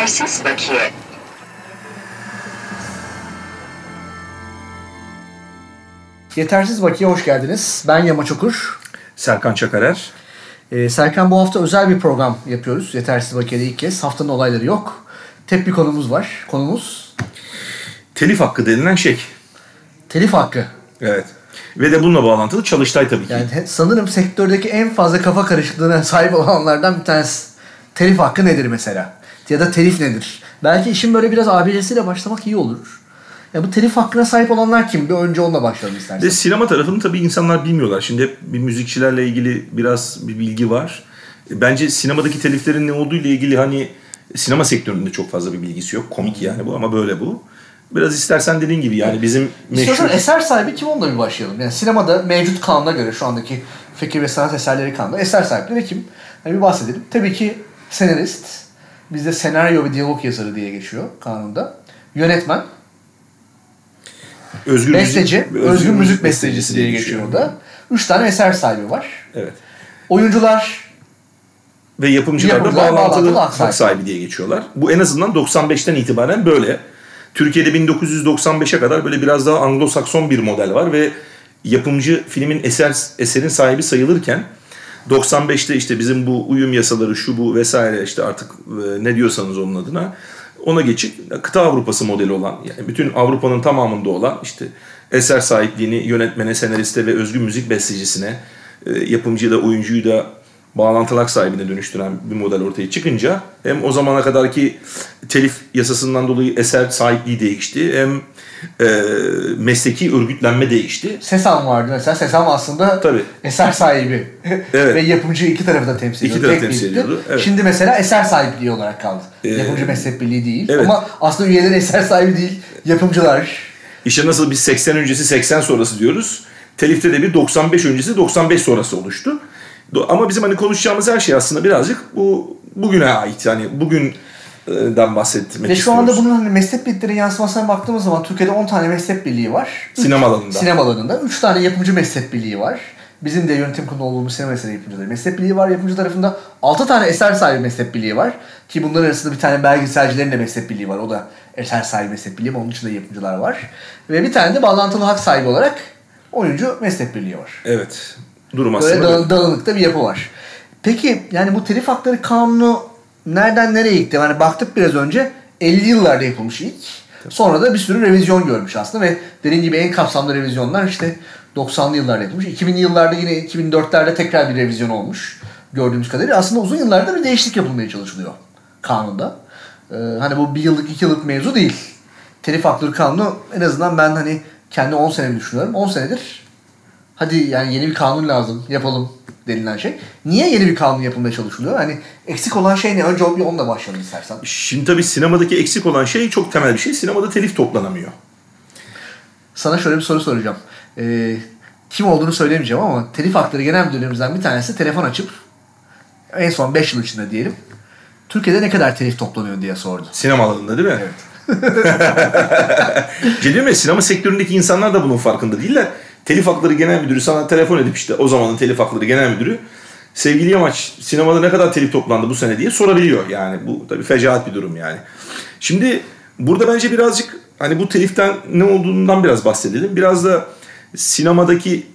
Yetersiz bakiye. Yetersiz Bakiye hoş geldiniz. Ben Yama Çokur. Serkan Çakarer. Ee, Serkan bu hafta özel bir program yapıyoruz. Yetersiz Bakiye'de ilk kez. Haftanın olayları yok. Tek bir konumuz var. Konumuz Telif hakkı denilen şey. telif hakkı. Evet. Ve de bununla bağlantılı Çalıştay tabii ki. Yani sanırım sektördeki en fazla kafa karışıklığına sahip olanlardan bir tanesi. Telif hakkı nedir mesela? Ya da telif nedir? Belki işin böyle biraz ABC'siyle başlamak iyi olur. Ya bu telif hakkına sahip olanlar kim? Bir önce onunla başlayalım istersen. Ve sinema tarafını tabii insanlar bilmiyorlar. Şimdi hep bir müzikçilerle ilgili biraz bir bilgi var. Bence sinemadaki teliflerin ne olduğu ile ilgili hani sinema sektöründe çok fazla bir bilgisi yok. Komik yani bu ama böyle bu. Biraz istersen dediğin gibi yani bizim meşhur... İstiyorsan eser sahibi kim onunla bir başlayalım. Yani sinemada mevcut kanuna göre şu andaki fikir ve sanat eserleri kanunda eser sahipleri kim? Yani bir bahsedelim. Tabii ki senarist. Bizde senaryo ve diyalog yazarı diye geçiyor kanunda. Yönetmen, özgür besteci, müzik, ve özgür müzik bestecisi diye geçiyor o da. Üç tane eser sahibi var. Evet. Oyuncular, Ve yapımcılar da Yapımcılar bağlantılı bağlantılı hak hak sahibi. sahibi diye geçiyorlar. Bu en azından 95'ten itibaren böyle. Türkiye'de 1995'e kadar böyle biraz daha Anglo-Sakson bir model var ve yapımcı filmin eser eserin sahibi sayılırken 95'te işte bizim bu uyum yasaları şu bu vesaire işte artık e, ne diyorsanız onun adına ona geçip kıta Avrupası modeli olan yani bütün Avrupa'nın tamamında olan işte eser sahipliğini yönetmene, senariste ve özgün müzik bestecisine e, yapımcıyı da oyuncuyu da bağlantılı hak sahibine dönüştüren bir model ortaya çıkınca hem o zamana kadarki telif yasasından dolayı eser sahipliği değişti hem e, mesleki örgütlenme değişti. Sesam vardı mesela. Sesam aslında Tabii. eser sahibi. Evet. ve yapımcı iki tarafı da temsil İki ediyordu. tarafı Tek temsil birlikte. ediyordu, evet. Şimdi mesela eser sahipliği olarak kaldı. Ee, yapımcı meslek birliği değil. evet. Ama aslında üyeleri eser sahibi değil. Yapımcılar. İşte nasıl biz 80 öncesi 80 sonrası diyoruz. Telifte de bir 95 öncesi 95 sonrası oluştu. Ama bizim hani konuşacağımız her şey aslında birazcık bu bugüne ait. Yani bugünden bahsetmek Ve şu anda bunun hani meslek birlikleri yansımasına baktığımız zaman Türkiye'de 10 tane meslek birliği var. Üç- Sinema alanında. Sinema alanında. 3 tane yapımcı meslek birliği var. Bizim de yönetim kurulu olduğumuz sinema eseri yapımcıları meslek birliği var. Yapımcı tarafında 6 tane eser sahibi meslek birliği var. Ki bunların arasında bir tane belgeselcilerin de meslek birliği var. O da eser sahibi meslek birliği ama onun dışında yapımcılar var. Ve bir tane de bağlantılı hak sahibi olarak oyuncu meslek birliği var. Evet. Durum Böyle aslında dağın, dağınıkta bir yapı var. Peki yani bu telif hakları kanunu nereden nereye gitti? Yani baktık biraz önce 50 yıllarda yapılmış ilk. Sonra da bir sürü revizyon görmüş aslında ve dediğim gibi en kapsamlı revizyonlar işte 90'lı yıllarda yapılmış. 2000'li yıllarda yine 2004'lerde tekrar bir revizyon olmuş gördüğümüz kadarıyla. Aslında uzun yıllarda bir değişiklik yapılmaya çalışılıyor kanunda. Ee, hani bu bir yıllık iki yıllık mevzu değil. Telif hakları kanunu en azından ben hani kendi 10 senemi düşünüyorum. 10 senedir hadi yani yeni bir kanun lazım yapalım denilen şey. Niye yeni bir kanun yapılmaya çalışılıyor? Hani eksik olan şey ne? Önce bir onunla başlayalım istersen. Şimdi tabii sinemadaki eksik olan şey çok temel bir şey. Sinemada telif toplanamıyor. Sana şöyle bir soru soracağım. Ee, kim olduğunu söylemeyeceğim ama telif hakları genel müdürlerimizden bir tanesi telefon açıp en son 5 yıl içinde diyelim Türkiye'de ne kadar telif toplanıyor diye sordu. Sinema alanında değil mi? Evet. Diyorum ya sinema sektöründeki insanlar da bunun farkında değiller. Telif hakları genel müdürü sana telefon edip işte o zamanın telif hakları genel müdürü sevgili Yamaç sinemada ne kadar telif toplandı bu sene diye sorabiliyor. Yani bu tabii fecaat bir durum yani. Şimdi burada bence birazcık hani bu teliften ne olduğundan biraz bahsedelim. Biraz da sinemadaki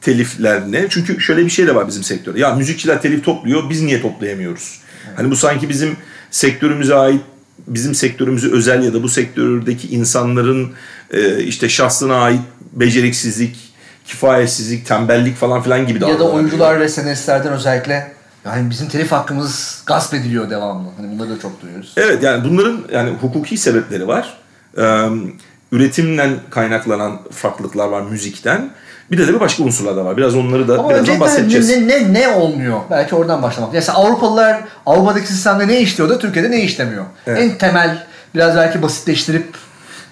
telifler ne? Çünkü şöyle bir şey de var bizim sektörde. Ya müzikçiler telif topluyor, biz niye toplayamıyoruz? Hani bu sanki bizim sektörümüze ait, bizim sektörümüzü özel ya da bu sektördeki insanların e, işte şahsına ait beceriksizlik, kifayetsizlik, tembellik falan filan gibi Ya da oyuncular ve senaristlerden özellikle yani bizim telif hakkımız gasp ediliyor devamlı. Hani bunları da çok duyuyoruz. Evet yani bunların yani hukuki sebepleri var. Ee, üretimden kaynaklanan farklılıklar var müzikten. Bir de tabii başka unsurlar da var. Biraz onları da Ama birazdan bahsedeceğiz. ne, ne, ne olmuyor? Belki oradan başlamak. Mesela Avrupalılar Avrupa'daki sistemde ne işliyor da Türkiye'de ne işlemiyor? Evet. En temel biraz belki basitleştirip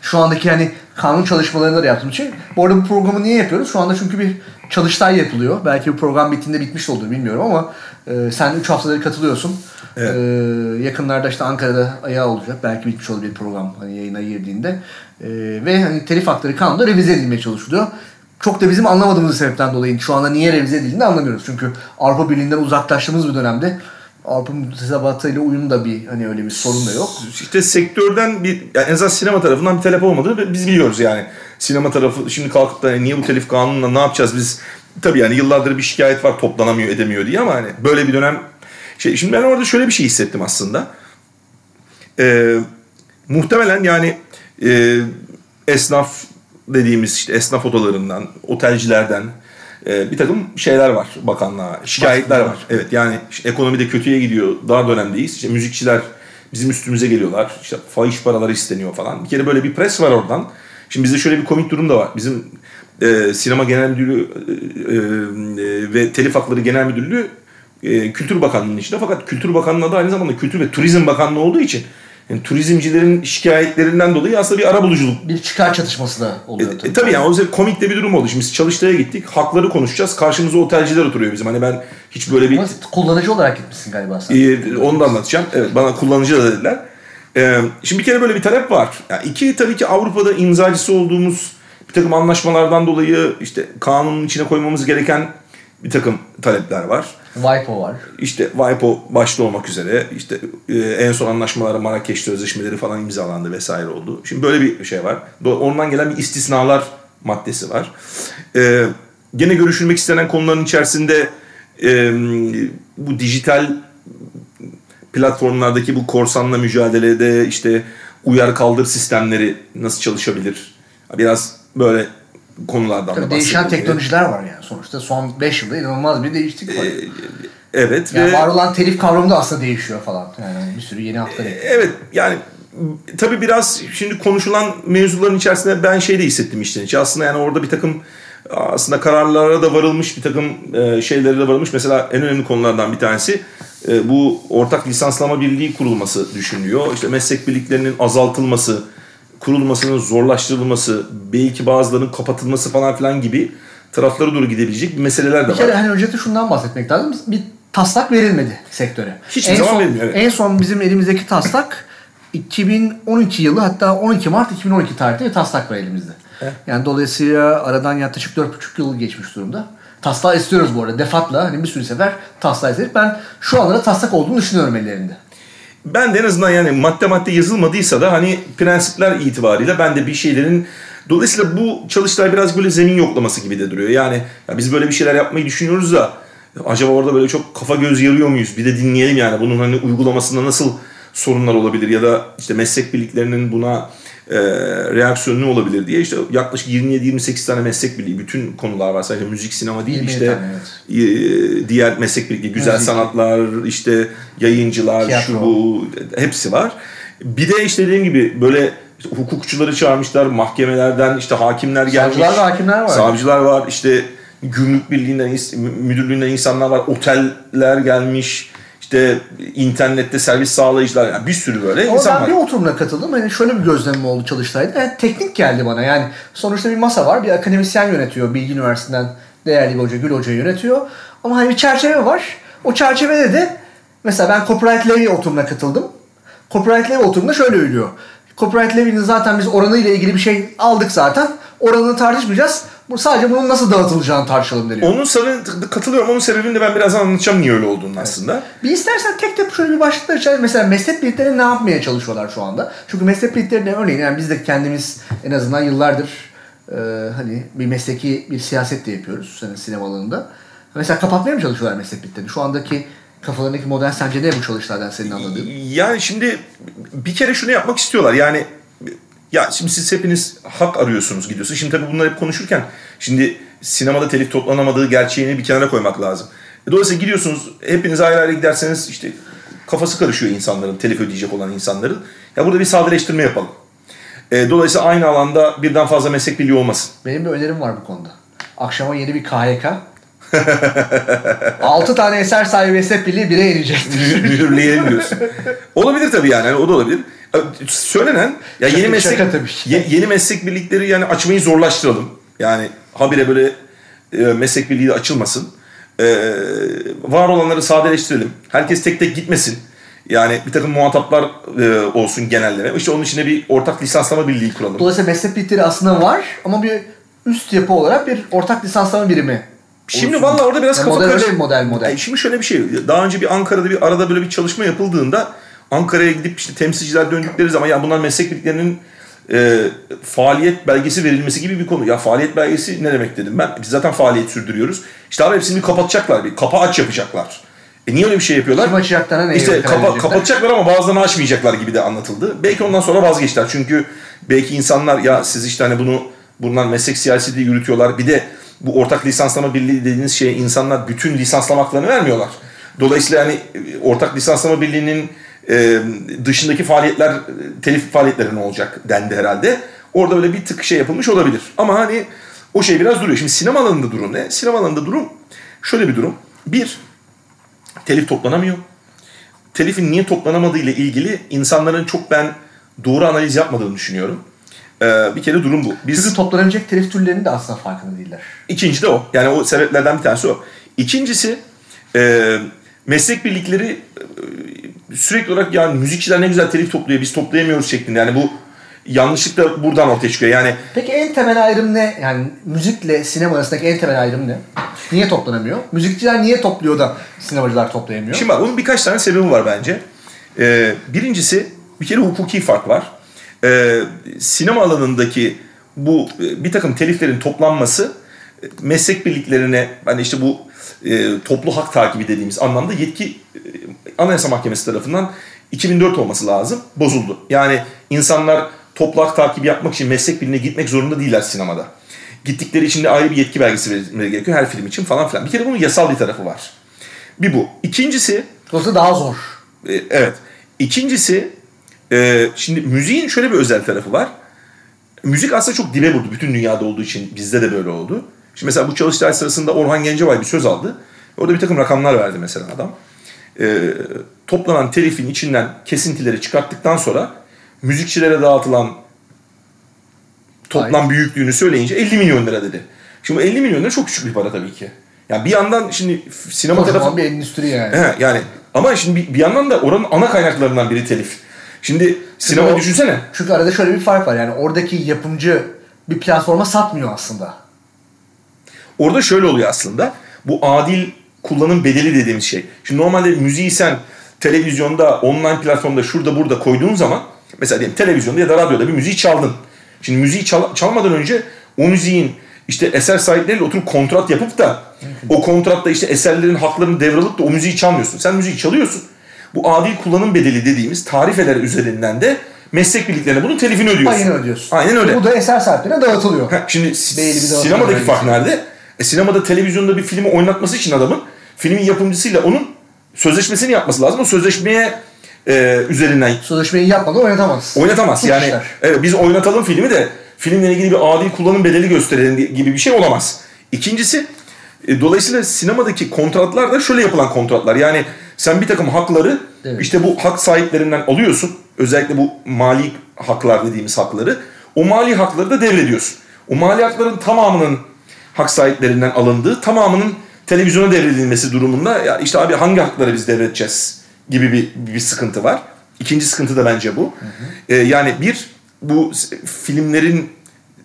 şu andaki hani kanun çalışmalarını da yaptığım için. Bu arada bu programı niye yapıyoruz? Şu anda çünkü bir çalıştay yapılıyor. Belki bu program bittiğinde bitmiş olur bilmiyorum ama e, sen 3 haftaları katılıyorsun. Evet. E, yakınlarda işte Ankara'da ayağı olacak. Belki bitmiş olabilir program hani yayına girdiğinde. E, ve hani telif hakları kanunda revize edilmeye çalışılıyor. Çok da bizim anlamadığımız sebepten dolayı şu anda niye revize edildiğini anlamıyoruz. Çünkü Avrupa Birliği'nden uzaklaştığımız bir dönemde Avrupa mütesebatıyla uyum da bir hani öyle bir sorun da yok. İşte sektörden bir yani en azından sinema tarafından bir talep olmadığını biz biliyoruz yani. Sinema tarafı şimdi kalkıp da niye bu telif kanununa ne yapacağız biz tabii yani yıllardır bir şikayet var toplanamıyor edemiyor diye ama hani böyle bir dönem şey şimdi ben orada şöyle bir şey hissettim aslında. Ee, muhtemelen yani e, esnaf dediğimiz işte esnaf odalarından, otelcilerden e, bir takım şeyler var bakanlığa, şikayetler var. Evet yani işte ekonomi de kötüye gidiyor, dar dönemdeyiz. İşte müzikçiler bizim üstümüze geliyorlar. İşte fahiş paraları isteniyor falan. Bir kere böyle bir pres var oradan. Şimdi bizde şöyle bir komik durum da var. Bizim e, sinema genel müdürlüğü e, e, ve telif hakları genel müdürlüğü e, Kültür Bakanlığı'nın içinde. Fakat Kültür Bakanlığı da aynı zamanda Kültür ve Turizm Bakanlığı olduğu için yani turizmcilerin şikayetlerinden dolayı aslında bir ara buluculuk. Bir çıkar çatışması da oluyor E, tabii. E, tabii yani o yüzden komik de bir durum oldu. Şimdi biz çalıştaya gittik. Hakları konuşacağız. Karşımıza otelciler oturuyor bizim. Hani ben hiç böyle bir... Ama kullanıcı olarak gitmişsin galiba sen. E, onu da anlatacağım. Evet bana kullanıcı da dediler. E, şimdi bir kere böyle bir talep var. Yani iki tabii ki Avrupa'da imzacısı olduğumuz bir takım anlaşmalardan dolayı işte kanunun içine koymamız gereken bir takım talepler var. WIPO var. İşte WIPO başta olmak üzere işte e, en son anlaşmaları Marrakeş sözleşmeleri falan imzalandı vesaire oldu. Şimdi böyle bir şey var. Ondan gelen bir istisnalar maddesi var. E, gene görüşülmek istenen konuların içerisinde e, bu dijital platformlardaki bu korsanla mücadelede işte uyar kaldır sistemleri nasıl çalışabilir? Biraz böyle konulardan Tabii değişen teknolojiler var yani sonuçta son 5 yılda inanılmaz bir değişiklik var. Ee, evet. Yani ve, var olan telif kavramı da aslında değişiyor falan. Yani bir sürü yeni haklar e, ekliyor. evet yani tabii biraz şimdi konuşulan mevzuların içerisinde ben şey de hissettim işte. içi. Aslında yani orada bir takım aslında kararlara da varılmış bir takım e, şeylere de varılmış. Mesela en önemli konulardan bir tanesi e, bu ortak lisanslama birliği kurulması düşünülüyor. İşte meslek birliklerinin azaltılması, kurulmasının zorlaştırılması, belki bazılarının kapatılması falan filan gibi taraflara doğru gidebilecek bir meseleler de Bir var. kere hani öncelikle şundan bahsetmek lazım. Bir taslak verilmedi sektöre. Hiçbir en zaman son, verilmiyor, evet. En son bizim elimizdeki taslak 2012 yılı hatta 12 Mart 2012 tarihinde bir taslak var elimizde. Yani dolayısıyla aradan yaklaşık 4,5 yıl geçmiş durumda. Taslağı istiyoruz bu arada. Defatla hani bir sürü sefer taslağı istedik. Ben şu anda taslak olduğunu düşünüyorum ellerinde. Ben de en azından yani madde madde yazılmadıysa da hani prensipler itibariyle ben de bir şeylerin Dolayısıyla bu çalıştay biraz böyle zemin yoklaması gibi de duruyor. Yani ya biz böyle bir şeyler yapmayı düşünüyoruz da acaba orada böyle çok kafa göz yarıyor muyuz? Bir de dinleyelim yani bunun hani uygulamasında nasıl sorunlar olabilir ya da işte meslek birliklerinin buna e, reaksiyonu ne olabilir diye işte yaklaşık 27-28 tane meslek birliği bütün konular var sadece müzik sinema değil 27 işte tane, evet. e, diğer meslek birlikleri güzel Müzik. sanatlar işte yayıncılar Tiyatro. şu bu hepsi var. Bir de işte dediğim gibi böyle işte hukukçuları çağırmışlar mahkemelerden işte hakimler gelmiş. Savcılar ve hakimler var. Savcılar var işte gümrük birliğinden müdürlüğünden insanlar var oteller gelmiş işte internette servis sağlayıcılar yani bir sürü böyle Ama insan ben var. bir oturumuna katıldım. Hani şöyle bir gözlemim oldu çalıştayda. Yani teknik geldi bana. Yani sonuçta bir masa var. Bir akademisyen yönetiyor. Bilgi Üniversitesi'nden değerli bir hoca, Gül Hoca yönetiyor. Ama hani bir çerçeve var. O çerçevede de mesela ben Copyright Levy oturumuna katıldım. Copyright Levy oturumunda şöyle ölüyor. Copyright Levy'nin zaten biz oranı ile ilgili bir şey aldık zaten. Oranını tartışmayacağız. Bu sadece bunun nasıl dağıtılacağını tartışalım deniyor. Onun sana katılıyorum. Onun sebebini de ben birazdan anlatacağım niye öyle olduğunu aslında. Bir istersen tek tek şöyle bir başlıklar içerisinde mesela meslek birlikleri ne yapmaya çalışıyorlar şu anda? Çünkü meslek birlikleri örneğin yani biz de kendimiz en azından yıllardır e, hani bir mesleki bir siyaset de yapıyoruz senin sinema alanında. Mesela kapatmaya mı çalışıyorlar meslek birliklerini? Şu andaki kafalarındaki model sence ne bu çalıştaydan senin anladığın? Yani şimdi bir kere şunu yapmak istiyorlar. Yani ya şimdi siz hepiniz hak arıyorsunuz gidiyorsunuz. Şimdi tabii bunları hep konuşurken şimdi sinemada telif toplanamadığı gerçeğini bir kenara koymak lazım. E, Dolayısıyla gidiyorsunuz hepiniz ayrı ayrı giderseniz işte kafası karışıyor insanların, telif ödeyecek olan insanların. Ya burada bir sadeleştirme yapalım. E, Dolayısıyla aynı alanda birden fazla meslek birliği olmasın. Benim bir önerim var bu konuda. Akşama yeni bir KHK. 6 tane eser sahibi meslek birliği bire inecektir. mühürleyelim diyorsun. Olabilir tabii yani o da olabilir. E, Söylenen ya Şaka- yeni meslek şaka tabii ki. ye- yeni meslek birlikleri yani açmayı zorlaştıralım. Yani habire böyle e, meslek birliği de açılmasın. E, var olanları sadeleştirelim. Herkes tek tek gitmesin. Yani bir takım muhataplar e, olsun genelleme. İşte onun içine bir ortak lisanslama birliği kuralım. Dolayısıyla meslek birlikleri aslında var ama bir üst yapı olarak bir ortak lisanslama birimi Şimdi valla orada biraz Ya kafa model karış- öyle bir model model. Ay, Şimdi şöyle bir şey. Daha önce bir Ankara'da bir arada böyle bir çalışma yapıldığında Ankara'ya gidip işte temsilciler döndükleri zaman ya bunlar meslek birliklerinin e, faaliyet belgesi verilmesi gibi bir konu. Ya faaliyet belgesi ne demek dedim ben. Biz zaten faaliyet sürdürüyoruz. İşte abi hepsini bir kapatacaklar. Bir kapı aç yapacaklar. E niye öyle bir şey yapıyorlar? Kim açacaklarına neye İşte kapa- kapatacaklar ama bazılarını açmayacaklar gibi de anlatıldı. Belki ondan sonra vazgeçtiler. Çünkü belki insanlar ya siz işte hani bunu bunlar meslek siyaseti yürütüyorlar. Bir de bu ortak lisanslama birliği dediğiniz şeye insanlar bütün lisanslama haklarını vermiyorlar. Dolayısıyla hani e, ortak lisanslama birliğinin e, dışındaki faaliyetler telif faaliyetleri ne olacak dendi herhalde. Orada böyle bir tık şey yapılmış olabilir. Ama hani o şey biraz duruyor. Şimdi sinema alanında durum ne? Sinema alanında durum şöyle bir durum. Bir, telif toplanamıyor telifin niye toplanamadığı ile ilgili insanların çok ben doğru analiz yapmadığını düşünüyorum. Ee, bir kere durum bu. Biz Çünkü toplanabilecek telif türlerinin de aslında farkında değiller. ikinci de o. Yani o sebeplerden bir tanesi o. İkincisi e, meslek birlikleri e, sürekli olarak yani müzikçiler ne güzel telif topluyor biz toplayamıyoruz şeklinde. Yani bu yanlışlık da buradan ortaya çıkıyor. Yani Peki en temel ayrım ne? Yani müzikle sinema arasındaki en temel ayrım ne? Niye toplanamıyor? Müzikçiler niye topluyor da sinemacılar toplayamıyor? Şimdi bak bunun birkaç tane sebebi var bence. Ee, birincisi bir kere hukuki fark var. Ee, sinema alanındaki bu e, bir takım teliflerin toplanması e, meslek birliklerine hani işte bu e, toplu hak takibi dediğimiz anlamda yetki e, Anayasa Mahkemesi tarafından 2004 olması lazım. Bozuldu. Yani insanlar toplu hak takibi yapmak için meslek birliğine gitmek zorunda değiller sinemada. Gittikleri için de ayrı bir yetki belgesi verilmeleri gerekiyor her film için falan filan. Bir kere bunun yasal bir tarafı var. Bir bu. İkincisi Dolayısıyla daha zor. e, Evet. İkincisi e, şimdi müziğin şöyle bir özel tarafı var. Müzik aslında çok dibe vurdu. Bütün dünyada olduğu için bizde de böyle oldu. Şimdi mesela bu çalıştay sırasında Orhan Gencebay bir söz aldı. Orada bir takım rakamlar verdi mesela adam. E, toplanan telifin içinden kesintileri çıkarttıktan sonra müzikçilere dağıtılan toplam büyüklüğünü söyleyince 50 milyon lira dedi. Şimdi bu 50 milyon lira çok küçük bir para tabii ki. Yani bir yandan şimdi sinema tarafı Kocaman bir endüstri yani. He, yani ama şimdi bir, yandan da oranın ana kaynaklarından biri telif. Şimdi sinema o- düşünsene. Çünkü arada şöyle bir fark var yani oradaki yapımcı bir platforma satmıyor aslında. Orada şöyle oluyor aslında. Bu adil kullanım bedeli dediğimiz şey. Şimdi normalde müziği sen televizyonda, online platformda, şurada burada koyduğun zaman mesela diyelim televizyonda ya da radyoda bir müziği çaldın. Şimdi müziği çal- çalmadan önce o müziğin işte eser sahipleriyle oturup kontrat yapıp da o kontratta işte eserlerin haklarını devralıp da o müziği çalmıyorsun. Sen müziği çalıyorsun. Bu adil kullanım bedeli dediğimiz tarifeler üzerinden de meslek birliklerine bunun telifini ödüyorsun. Aynen ödüyorsun. Aynen öyle. Bu da eser sahiplerine dağıtılıyor. Ha, şimdi dağıtım sinemadaki vergisi. fark nerede? E, sinemada televizyonda bir filmi oynatması için adamın filmin yapımcısıyla onun sözleşmesini yapması lazım. O sözleşmeye e, üzerinden Sözleşmeyi yapmadan oynatamaz. oynatamaz. Çok yani işler. evet, biz oynatalım filmi de filmle ilgili bir adil kullanım bedeli gösterelim gibi bir şey olamaz. İkincisi e, dolayısıyla sinemadaki kontratlar da şöyle yapılan kontratlar. Yani sen bir takım hakları Evet. işte bu hak sahiplerinden alıyorsun. Özellikle bu mali haklar dediğimiz hakları. O mali hakları da devrediyorsun. O mali hakların tamamının hak sahiplerinden alındığı, tamamının televizyona devredilmesi durumunda ya işte abi hangi hakları biz devredeceğiz gibi bir, bir sıkıntı var. İkinci sıkıntı da bence bu. Ee, yani bir bu filmlerin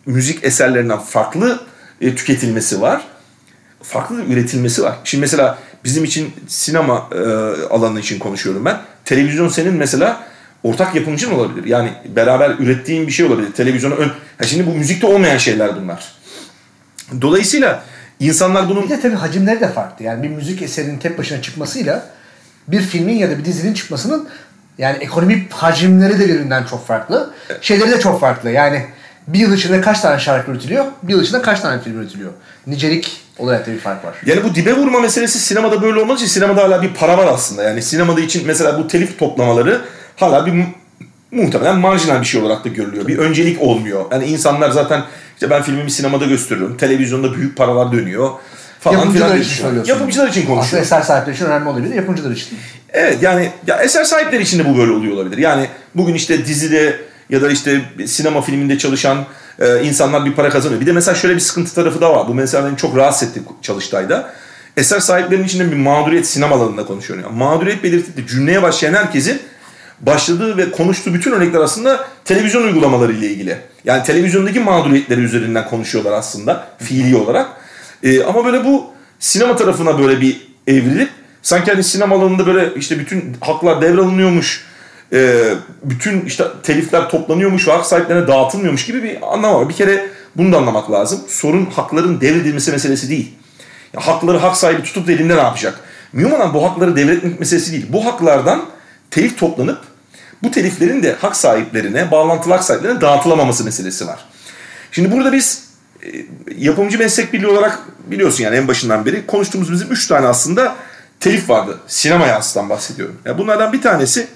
müzik eserlerinden farklı e, tüketilmesi var. Farklı üretilmesi var. Şimdi mesela bizim için sinema e, alanı için konuşuyorum ben. Televizyon senin mesela ortak yapımcın olabilir. Yani beraber ürettiğin bir şey olabilir. Televizyona ön... Ha şimdi bu müzikte olmayan şeyler bunlar. Dolayısıyla insanlar bunun Bir de tabii hacimleri de farklı. Yani bir müzik eserinin tek başına çıkmasıyla bir filmin ya da bir dizinin çıkmasının yani ekonomik hacimleri de birbirinden çok farklı. Şeyleri de çok farklı. Yani bir yıl içinde kaç tane şarkı üretiliyor, bir yıl içinde kaç tane film üretiliyor. Nicelik olarak da bir fark var. Yani bu dibe vurma meselesi sinemada böyle olmadığı için sinemada hala bir para var aslında. Yani sinemada için mesela bu telif toplamaları hala bir mu- muhtemelen marjinal bir şey olarak da görülüyor. Bir öncelik olmuyor. Yani insanlar zaten işte ben filmimi sinemada gösteriyorum. Televizyonda büyük paralar dönüyor falan Yapımcılar filan için söylüyorsun. Yapımcılar için Aslında konuşuyor. eser sahipleri için önemli olabilir, yapımcılar için. Evet yani ya eser sahipleri için de bu böyle oluyor olabilir. Yani bugün işte dizide ya da işte sinema filminde çalışan e, insanlar bir para kazanıyor. Bir de mesela şöyle bir sıkıntı tarafı da var. Bu mesela beni çok rahatsız etti Çalıştay'da. Eser sahiplerinin içinde bir mağduriyet sinema alanında konuşuyorum. Yani mağduriyet belirtip de cümleye başlayan herkesin başladığı ve konuştuğu bütün örnekler aslında televizyon uygulamaları ile ilgili. Yani televizyondaki mağduriyetleri üzerinden konuşuyorlar aslında fiili olarak. E, ama böyle bu sinema tarafına böyle bir evrilip sanki hani sinema alanında böyle işte bütün haklar devralınıyormuş, e, bütün işte telifler toplanıyormuş ve hak sahiplerine dağıtılmıyormuş gibi bir anlam var. Bir kere bunu da anlamak lazım. Sorun hakların devredilmesi meselesi değil. Ya hakları hak sahibi tutup da elinde ne yapacak? Mühim olan bu hakları devretmek meselesi değil. Bu haklardan telif toplanıp bu teliflerin de hak sahiplerine, bağlantılı hak sahiplerine dağıtılamaması meselesi var. Şimdi burada biz e, yapımcı meslek birliği olarak biliyorsun yani en başından beri konuştuğumuz bizim üç tane aslında telif vardı. Sinema yansıdan bahsediyorum. Yani bunlardan bir tanesi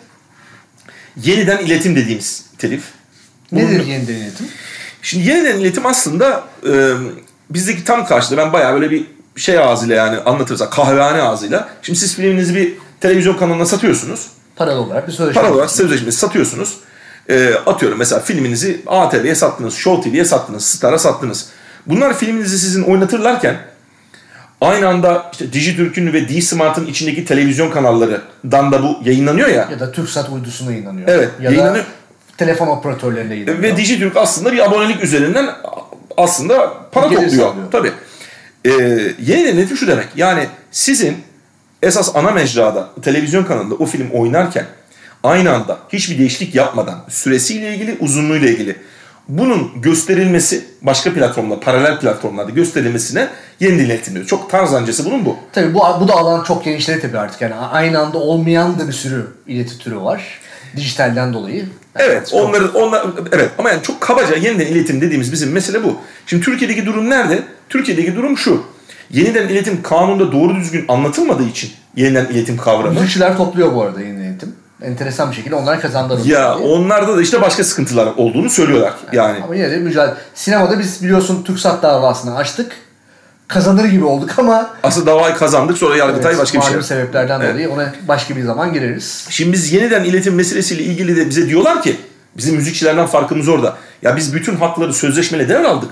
yeniden iletim dediğimiz telif. Nedir Bunun, yeniden iletim? Şimdi yeniden iletim aslında e, bizdeki tam karşılığı ben bayağı böyle bir şey ağzıyla yani anlatırsak kahvehane ağzıyla. Şimdi siz filminizi bir televizyon kanalına satıyorsunuz. Paralı olarak bir sözleşme. Paralı olarak sözleşme satıyorsunuz. E, atıyorum mesela filminizi ATV'ye sattınız, Show TV'ye sattınız, Star'a sattınız. Bunlar filminizi sizin oynatırlarken aynı anda işte Dijitürk'ün ve D-Smart'ın içindeki televizyon kanallarından da bu yayınlanıyor ya. Ya da TürkSat uydusuna yayınlanıyor. Evet. Ya yayınlanıyor. da telefon operatörlerinde yayınlanıyor. Ve Dijitürk aslında bir abonelik üzerinden aslında para Gelir topluyor. Sağlıyor. Tabii. Ee, yeni denetim şu demek. Yani sizin esas ana mecrada televizyon kanalında o film oynarken aynı anda hiçbir değişiklik yapmadan süresiyle ilgili uzunluğuyla ilgili bunun gösterilmesi başka platformda, paralel platformlarda gösterilmesine yeni dinletiliyor. Çok tarzancası bunun bu. Tabii bu, bu da alan çok genişledi tabii artık. Yani aynı anda olmayan da bir sürü ileti türü var. Dijitalden dolayı. Yani evet, onları onlar evet ama yani çok kabaca yeniden iletim dediğimiz bizim mesele bu. Şimdi Türkiye'deki durum nerede? Türkiye'deki durum şu. Yeniden iletim kanunda doğru düzgün anlatılmadığı için yeniden iletim kavramı. Müzikçiler topluyor bu arada yeniden iletim. Enteresan bir şekilde onlar kazandılar. Ya diye. onlarda da işte başka sıkıntılar olduğunu söylüyorlar yani. Ama yine de mücadele. Sinemada biz biliyorsun TürkSat davasını açtık. Kazanır gibi olduk ama... Aslında davayı kazandık sonra Yargıtay evet, başka bir şey. sebeplerden evet. dolayı ona başka bir zaman gireriz. Şimdi biz yeniden iletim meselesiyle ilgili de bize diyorlar ki bizim müzikçilerden farkımız orada. Ya biz bütün hakları sözleşmeyle devraldık.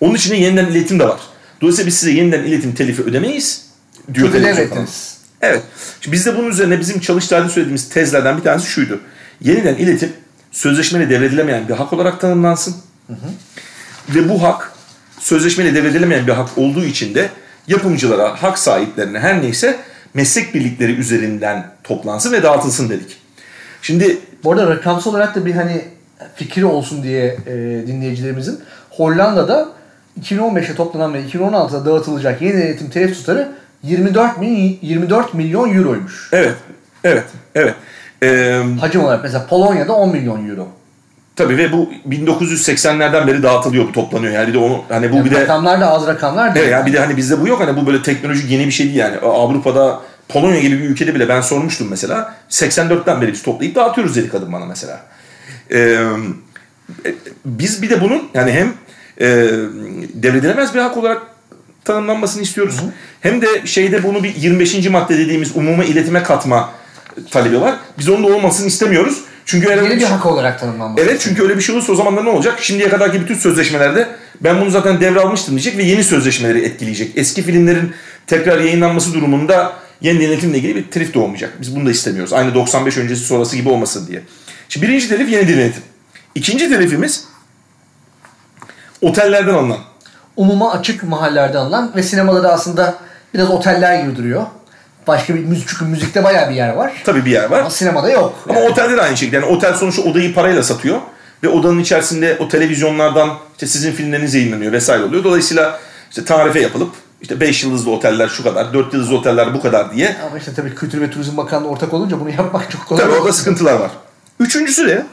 Onun içinde yeniden iletim de var. Dolayısıyla biz size yeniden iletim telifi ödemeyiz. Diyor devrettiniz. Evet. Şimdi biz de bunun üzerine bizim çalıştayda söylediğimiz tezlerden bir tanesi şuydu. Yeniden iletim sözleşmeyle devredilemeyen bir hak olarak tanımlansın. Hı hı. Ve bu hak sözleşmeyle devredilemeyen bir hak olduğu için de yapımcılara, hak sahiplerine her neyse meslek birlikleri üzerinden toplansın ve dağıtılsın dedik. Şimdi bu arada rakamsal olarak da bir hani fikri olsun diye e, dinleyicilerimizin Hollanda'da 2015'te toplanan ve 2016'da dağıtılacak yeni denetim telif tutarı 24 min 24 milyon euroymuş. Evet. Evet. Evet. Ee, Hacim olarak mesela Polonya'da 10 milyon euro. Tabii ve bu 1980'lerden beri dağıtılıyor bu toplanıyor. Yani bir de onu hani bu yani bir de rakamlar da az rakamlar değil. Evet yani bir de hani bizde bu yok hani bu böyle teknolojik yeni bir şey değil yani. Avrupa'da Polonya gibi bir ülkede bile ben sormuştum mesela. 84'ten beri biz toplayıp dağıtıyoruz dedi kadın bana mesela. Ee, biz bir de bunun yani hem e, devredilemez bir hak olarak tanımlanmasını istiyoruz. Hı hı. Hem de şeyde bunu bir 25. madde dediğimiz umuma iletime katma talebi var. Biz onun da olmasını istemiyoruz. Çünkü Yeni bir, bir hak olarak tanımlanması. Evet çünkü öyle bir şey olursa o zaman da ne olacak? Şimdiye kadarki bütün sözleşmelerde ben bunu zaten devralmıştım diyecek ve yeni sözleşmeleri etkileyecek. Eski filmlerin tekrar yayınlanması durumunda yeni denetimle ilgili bir telif doğmayacak. Biz bunu da istemiyoruz. Aynı 95 öncesi sonrası gibi olmasın diye. Şimdi birinci telif yeni denetim. İkinci telifimiz otellerden alınan. Umuma açık mahallelerden alınan ve sinemalarda aslında biraz oteller gibi duruyor. Başka bir müzik çünkü müzikte bayağı bir yer var. Tabii bir yer var. Ama sinemada yok. Ama yani. otelde de aynı şekilde. Yani otel sonuçta odayı parayla satıyor ve odanın içerisinde o televizyonlardan işte sizin filmleriniz yayınlanıyor vesaire oluyor. Dolayısıyla işte tarife yapılıp işte 5 yıldızlı oteller şu kadar, 4 yıldızlı oteller bu kadar diye. Ama işte tabii Kültür ve Turizm Bakanlığı ortak olunca bunu yapmak çok kolay. Tabii orada sıkıntılar var. Üçüncüsü de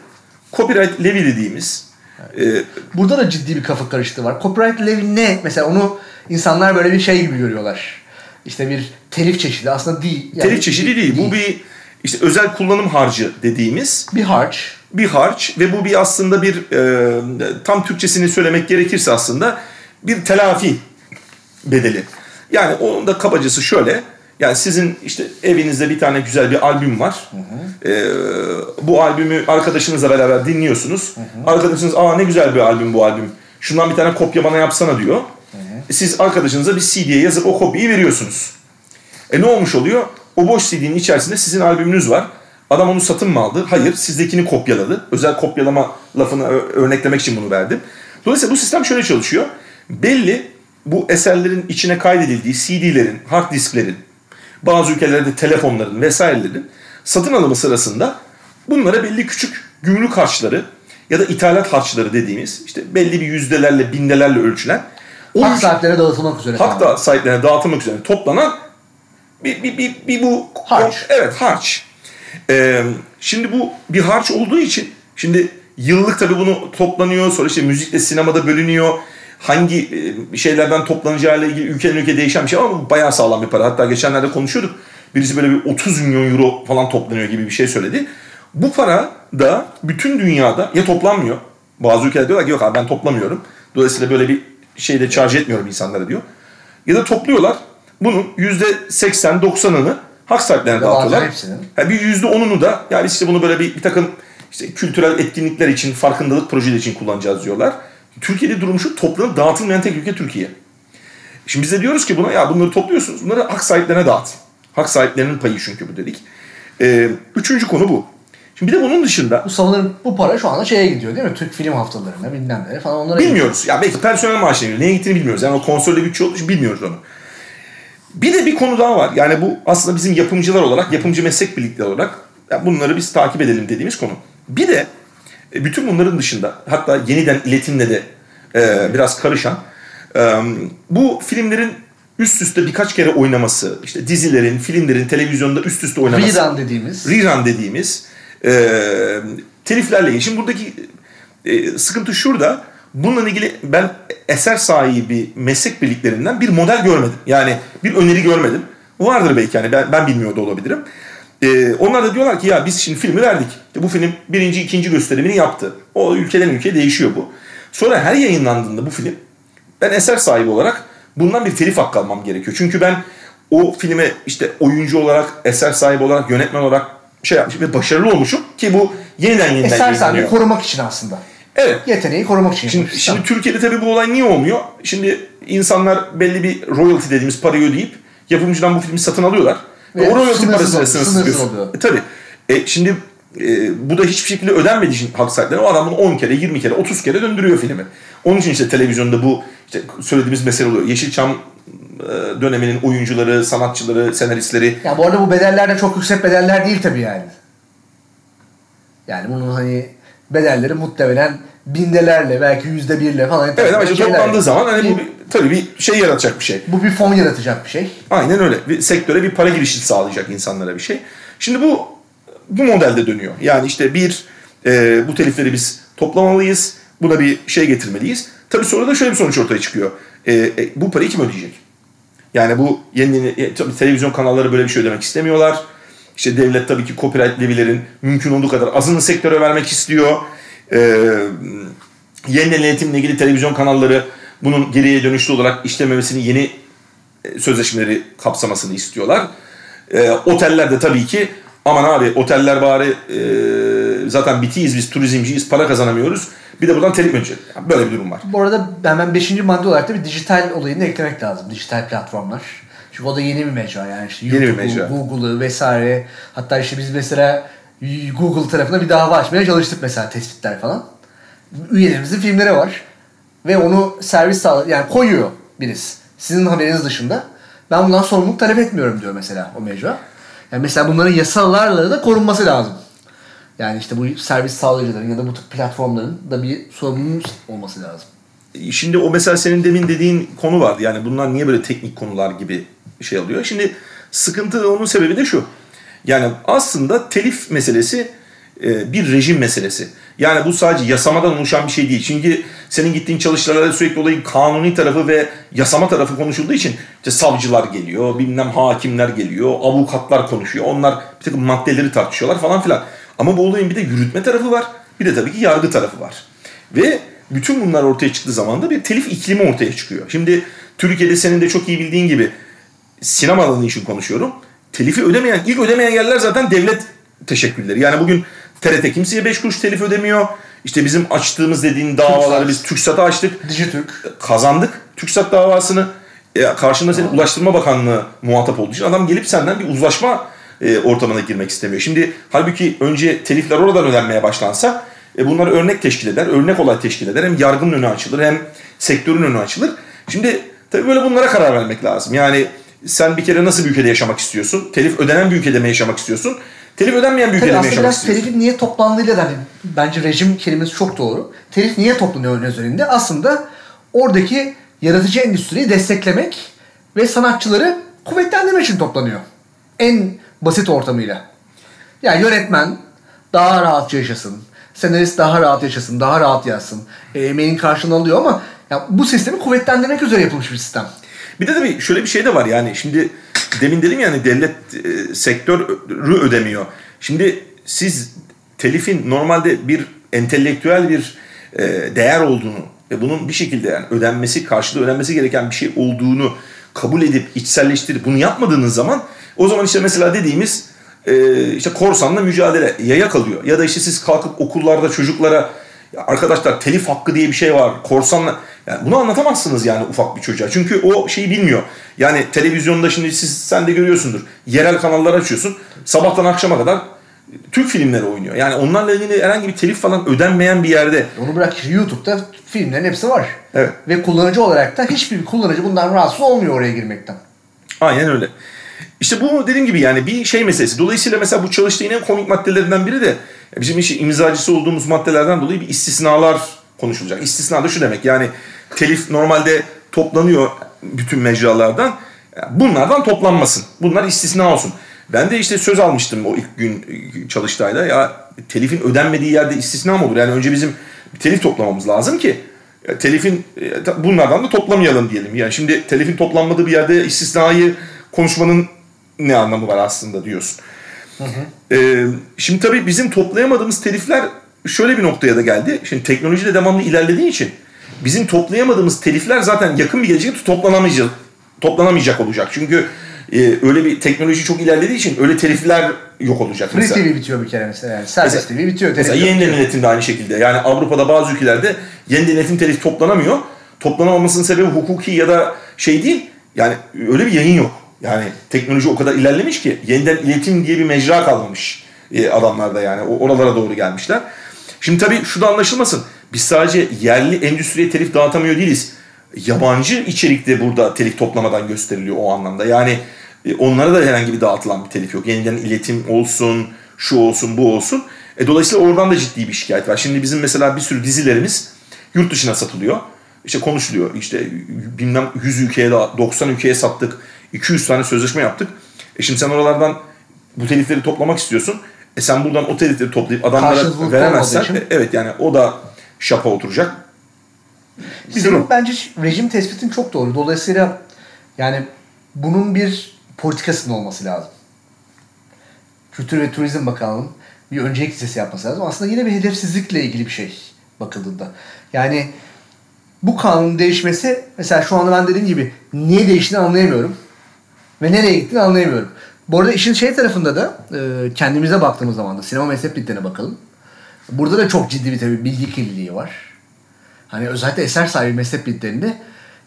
copyright levy dediğimiz. Evet. Burada da ciddi bir kafa karışıklığı var. Copyright levy ne? Mesela onu insanlar böyle bir şey gibi görüyorlar. İşte bir telif çeşidi aslında değil. Yani telif çeşidi değil. değil. Bu bir işte özel kullanım harcı dediğimiz bir harç. Bir harç ve bu bir aslında bir e, tam Türkçesini söylemek gerekirse aslında bir telafi bedeli. Yani onun da kabacası şöyle. Yani sizin işte evinizde bir tane güzel bir albüm var. Hı hı. Ee, bu albümü arkadaşınızla beraber dinliyorsunuz. Hı hı. Arkadaşınız aa ne güzel bir albüm bu albüm. Şundan bir tane kopya bana yapsana diyor. Hı hı. Siz arkadaşınıza bir CD'ye yazıp o kopyayı veriyorsunuz. E ne olmuş oluyor? O boş CD'nin içerisinde sizin albümünüz var. Adam onu satın mı aldı? Hayır, sizdekini kopyaladı. Özel kopyalama lafını örneklemek için bunu verdim. Dolayısıyla bu sistem şöyle çalışıyor. Belli bu eserlerin içine kaydedildiği CD'lerin, hard disklerin, bazı ülkelerde telefonların vesairelerin satın alımı sırasında bunlara belli küçük gümrük harçları ya da ithalat harçları dediğimiz işte belli bir yüzdelerle, bindelerle ölçülen o hak sahiplerine dağıtılmak üzere. Hak da sahiplerine dağıtılmak üzere toplanan bir, bir, bir, bir bu harç. Evet harç. Ee, şimdi bu bir harç olduğu için şimdi yıllık tabii bunu toplanıyor sonra işte müzikle sinemada bölünüyor. Hangi e, şeylerden toplanacağıyla ilgili ülkeden ülke değişen bir şey ama bayağı sağlam bir para. Hatta geçenlerde konuşuyorduk. Birisi böyle bir 30 milyon euro falan toplanıyor gibi bir şey söyledi. Bu para da bütün dünyada ya toplanmıyor. Bazı ülkeler diyorlar ki yok abi ben toplamıyorum. Dolayısıyla böyle bir şeyde charge etmiyorum insanlara diyor. Ya da topluyorlar. Bunun %80-90'ını hak sahiplerine dağıtıyorlar. Yani bir %10'unu da yani işte bunu böyle bir, bir takım işte kültürel etkinlikler için, farkındalık projeleri için kullanacağız diyorlar. Türkiye'de durum şu toplanıp dağıtılmayan tek ülke Türkiye. Şimdi biz de diyoruz ki buna ya bunları topluyorsunuz bunları hak sahiplerine dağıt. Hak sahiplerinin payı çünkü bu dedik. Ee, üçüncü konu bu. Şimdi bir de bunun dışında... Bu sanırım bu para şu anda şeye gidiyor değil mi? Türk film haftalarına bilmem ne falan onlara Bilmiyoruz. Gidiyor. Ya belki personel gidiyor. Neye gittiğini bilmiyoruz. Yani o konsolde bütçe olduğu için bilmiyoruz onu. Bir de bir konu daha var. Yani bu aslında bizim yapımcılar olarak, yapımcı meslek birlikleri olarak bunları biz takip edelim dediğimiz konu. Bir de e, bütün bunların dışında hatta yeniden iletimle de e, biraz karışan e, bu filmlerin üst üste birkaç kere oynaması, işte dizilerin, filmlerin televizyonda üst üste oynaması. Rerun dediğimiz. Rerun dediğimiz e, teliflerle ilgili. Şimdi buradaki e, sıkıntı şurada. Bununla ilgili ben eser sahibi meslek birliklerinden bir model görmedim. Yani bir öneri görmedim. Vardır belki yani ben, ben bilmiyor da olabilirim. Ee, onlar da diyorlar ki ya biz şimdi filmi verdik. İşte bu film birinci, ikinci gösterimini yaptı. O ülkeden ülkeye değişiyor bu. Sonra her yayınlandığında bu film ben eser sahibi olarak bundan bir telif hakkı almam gerekiyor. Çünkü ben o filme işte oyuncu olarak, eser sahibi olarak, yönetmen olarak şey yapmışım ve başarılı olmuşum ki bu yeniden yeniden Eser sahibi korumak için aslında. Evet. Yeteneği korumak için. Şimdi, şimdi Türkiye'de tabii bu olay niye olmuyor? Şimdi insanlar belli bir royalty dediğimiz parayı ödeyip yapımcıdan bu filmi satın alıyorlar. Ve, o royalty parasıyla sınırsız oluyor. E, tabii. E, şimdi e, bu da hiçbir şekilde ödenmediği için hak sahipleri o adam bunu 10 kere, 20 kere, 30 kere döndürüyor filmi. Onun için işte televizyonda bu işte söylediğimiz mesele oluyor. Yeşilçam e, döneminin oyuncuları, sanatçıları, senaristleri. Ya bu arada bu bedeller de çok yüksek bedeller değil tabii yani. Yani bunun hani bedelleri muhtemelen bindelerle belki yüzde birle falan. Evet ama işte toplandığı zaman hani bu bir, tabii bir şey yaratacak bir şey. Bu bir fon yaratacak bir şey. Aynen öyle. Bir sektöre bir para girişi sağlayacak insanlara bir şey. Şimdi bu bu modelde dönüyor. Yani işte bir e, bu telifleri biz toplamalıyız. Buna bir şey getirmeliyiz. Tabii sonra da şöyle bir sonuç ortaya çıkıyor. E, e, bu parayı kim ödeyecek? Yani bu yeni, yeni tabii televizyon kanalları böyle bir şey ödemek istemiyorlar. İşte devlet tabii ki copyright levilerin mümkün olduğu kadar azını sektöre vermek istiyor. Ee, yeniden yönetimle ilgili televizyon kanalları bunun geriye dönüşlü olarak işlememesini yeni e, sözleşmeleri kapsamasını istiyorlar. Ee, oteller de tabii ki aman abi oteller bari e, zaten bitiyiz biz turizmciyiz para kazanamıyoruz. Bir de buradan telif ödeyecek. Yani böyle bir durum var. Bu arada hemen 5. madde olarak da bir dijital olayını eklemek lazım. Dijital platformlar. Çünkü o da yeni bir mecra yani işte YouTube'u. Google'ı vesaire. Hatta işte biz mesela Google tarafına bir dava açmaya çalıştık mesela tespitler falan. Üyelerimizin filmleri var. Ve onu servis sağla yani koyuyor birisi. Sizin haberiniz dışında. Ben bundan sorumluluk talep etmiyorum diyor mesela o mecra. Yani mesela bunların yasalarla da korunması lazım. Yani işte bu servis sağlayıcıların ya da bu tip platformların da bir sorumluluğun olması lazım. Şimdi o mesela senin demin dediğin konu vardı. Yani bunlar niye böyle teknik konular gibi şey alıyor. Şimdi sıkıntı onun sebebi de şu. Yani aslında telif meselesi e, bir rejim meselesi. Yani bu sadece yasamadan oluşan bir şey değil. Çünkü senin gittiğin çalışmalarda sürekli olayın kanuni tarafı ve yasama tarafı konuşulduğu için işte savcılar geliyor, bilmem hakimler geliyor, avukatlar konuşuyor. Onlar bir takım maddeleri tartışıyorlar falan filan. Ama bu olayın bir de yürütme tarafı var. Bir de tabii ki yargı tarafı var. Ve bütün bunlar ortaya çıktığı zaman da bir telif iklimi ortaya çıkıyor. Şimdi Türkiye'de senin de çok iyi bildiğin gibi sinema alanı için konuşuyorum. Telifi ödemeyen, ilk ödemeyen yerler zaten devlet teşekkülleri. Yani bugün TRT kimseye 5 kuruş telif ödemiyor. İşte bizim açtığımız dediğin davaları biz TürkSat'a açtık. Dijitürk. Kazandık TürkSat davasını. E, karşında senin Ulaştırma Bakanlığı muhatap olduğu için adam gelip senden bir uzlaşma e, ortamına girmek istemiyor. Şimdi halbuki önce telifler oradan ödenmeye başlansa e, bunlar örnek teşkil eder, örnek olay teşkil eder. Hem yargının önü açılır hem sektörün önü açılır. Şimdi Tabii böyle bunlara karar vermek lazım. Yani sen bir kere nasıl bir ülkede yaşamak istiyorsun? Telif ödenen bir ülkede mi yaşamak istiyorsun? Telif ödenmeyen bir Tabii aslında biraz telifin niye toplandığıyla da hani bence rejim kelimesi çok doğru. Telif niye toplanıyor üzerinde? Aslında oradaki yaratıcı endüstriyi desteklemek ve sanatçıları kuvvetlendirmek için toplanıyor. En basit ortamıyla. Yani yönetmen daha rahat yaşasın. Senarist daha rahat yaşasın, daha rahat yazsın. E, emeğinin karşılığını alıyor ama ya bu sistemi kuvvetlendirmek üzere yapılmış bir sistem. Bir de tabii şöyle bir şey de var yani şimdi demin dedim yani devlet e, sektörü ödemiyor. Şimdi siz telifin normalde bir entelektüel bir e, değer olduğunu ve bunun bir şekilde yani ödenmesi, karşılığı ödenmesi gereken bir şey olduğunu kabul edip içselleştirip bunu yapmadığınız zaman o zaman işte mesela dediğimiz e, işte korsanla mücadele yaya kalıyor. Ya da işte siz kalkıp okullarda çocuklara ya arkadaşlar telif hakkı diye bir şey var. Korsanla yani bunu anlatamazsınız yani ufak bir çocuğa. Çünkü o şeyi bilmiyor. Yani televizyonda şimdi siz sen de görüyorsundur. Yerel kanallar açıyorsun. Sabahtan akşama kadar Türk filmleri oynuyor. Yani onlarla ilgili herhangi bir telif falan ödenmeyen bir yerde Onu bırak YouTube'da filmlerin hepsi var. Evet. Ve kullanıcı olarak da hiçbir kullanıcı bundan rahatsız olmuyor oraya girmekten. Aynen öyle. İşte bu dediğim gibi yani bir şey meselesi. Dolayısıyla mesela bu çalıştığın en komik maddelerinden biri de bizim işi imzacısı olduğumuz maddelerden dolayı bir istisnalar konuşulacak. İstisna da şu demek yani telif normalde toplanıyor bütün mecralardan. Bunlardan toplanmasın. Bunlar istisna olsun. Ben de işte söz almıştım o ilk gün çalıştayda. Ya telifin ödenmediği yerde istisna mı olur? Yani önce bizim telif toplamamız lazım ki ya telifin e, bunlardan da toplamayalım diyelim. Yani şimdi telifin toplanmadığı bir yerde istisnayı konuşmanın ne anlamı var aslında diyorsun. Ee, şimdi tabii bizim toplayamadığımız telifler şöyle bir noktaya da geldi. Şimdi teknoloji de devamlı ilerlediği için bizim toplayamadığımız telifler zaten yakın bir gelecekte toplanamayacak, toplanamayacak olacak. Çünkü e, öyle bir teknoloji çok ilerlediği için öyle telifler yok olacak. Free mesela. TV bitiyor bir kere mesela yani. Serbest TV bitiyor. Mesela yeniden bitiyor. iletim de aynı şekilde. Yani Avrupa'da bazı ülkelerde yeniden iletim telif toplanamıyor. Toplanamamasının sebebi hukuki ya da şey değil. Yani öyle bir yayın yok. Yani teknoloji o kadar ilerlemiş ki yeniden iletim diye bir mecra kalmamış e, adamlarda yani. Oralara doğru gelmişler. Şimdi tabii şu da anlaşılmasın. Biz sadece yerli endüstriye telif dağıtamıyor değiliz. Yabancı içerik de burada telif toplamadan gösteriliyor o anlamda. Yani e, onlara da herhangi bir dağıtılan bir telif yok. Yeniden iletim olsun, şu olsun, bu olsun. E, dolayısıyla oradan da ciddi bir şikayet var. Şimdi bizim mesela bir sürü dizilerimiz yurt dışına satılıyor. İşte konuşuluyor. İşte bilmem 100 ülkeye, 90 ülkeye sattık. 200 tane sözleşme yaptık. E şimdi sen oralardan bu telifleri toplamak istiyorsun. E sen buradan o telifleri toplayıp adamlara veremezsen e, evet yani o da şapa oturacak. Bir Senin durum. bence rejim tespitin çok doğru. Dolayısıyla yani bunun bir politikasının olması lazım. Kültür ve Turizm Bakanlığı'nın bir öncelik listesi yapması lazım. Aslında yine bir hedefsizlikle ilgili bir şey bakıldığında. Yani bu kanunun değişmesi mesela şu anda ben dediğim gibi niye değiştiğini anlayamıyorum. Ve nereye gittiğini anlayamıyorum. Bu arada işin şey tarafında da e, kendimize baktığımız zaman da sinema mezhep bakalım. Burada da çok ciddi bir tabii bilgi kirliliği var. Hani özellikle eser sahibi mezhep bitlerinde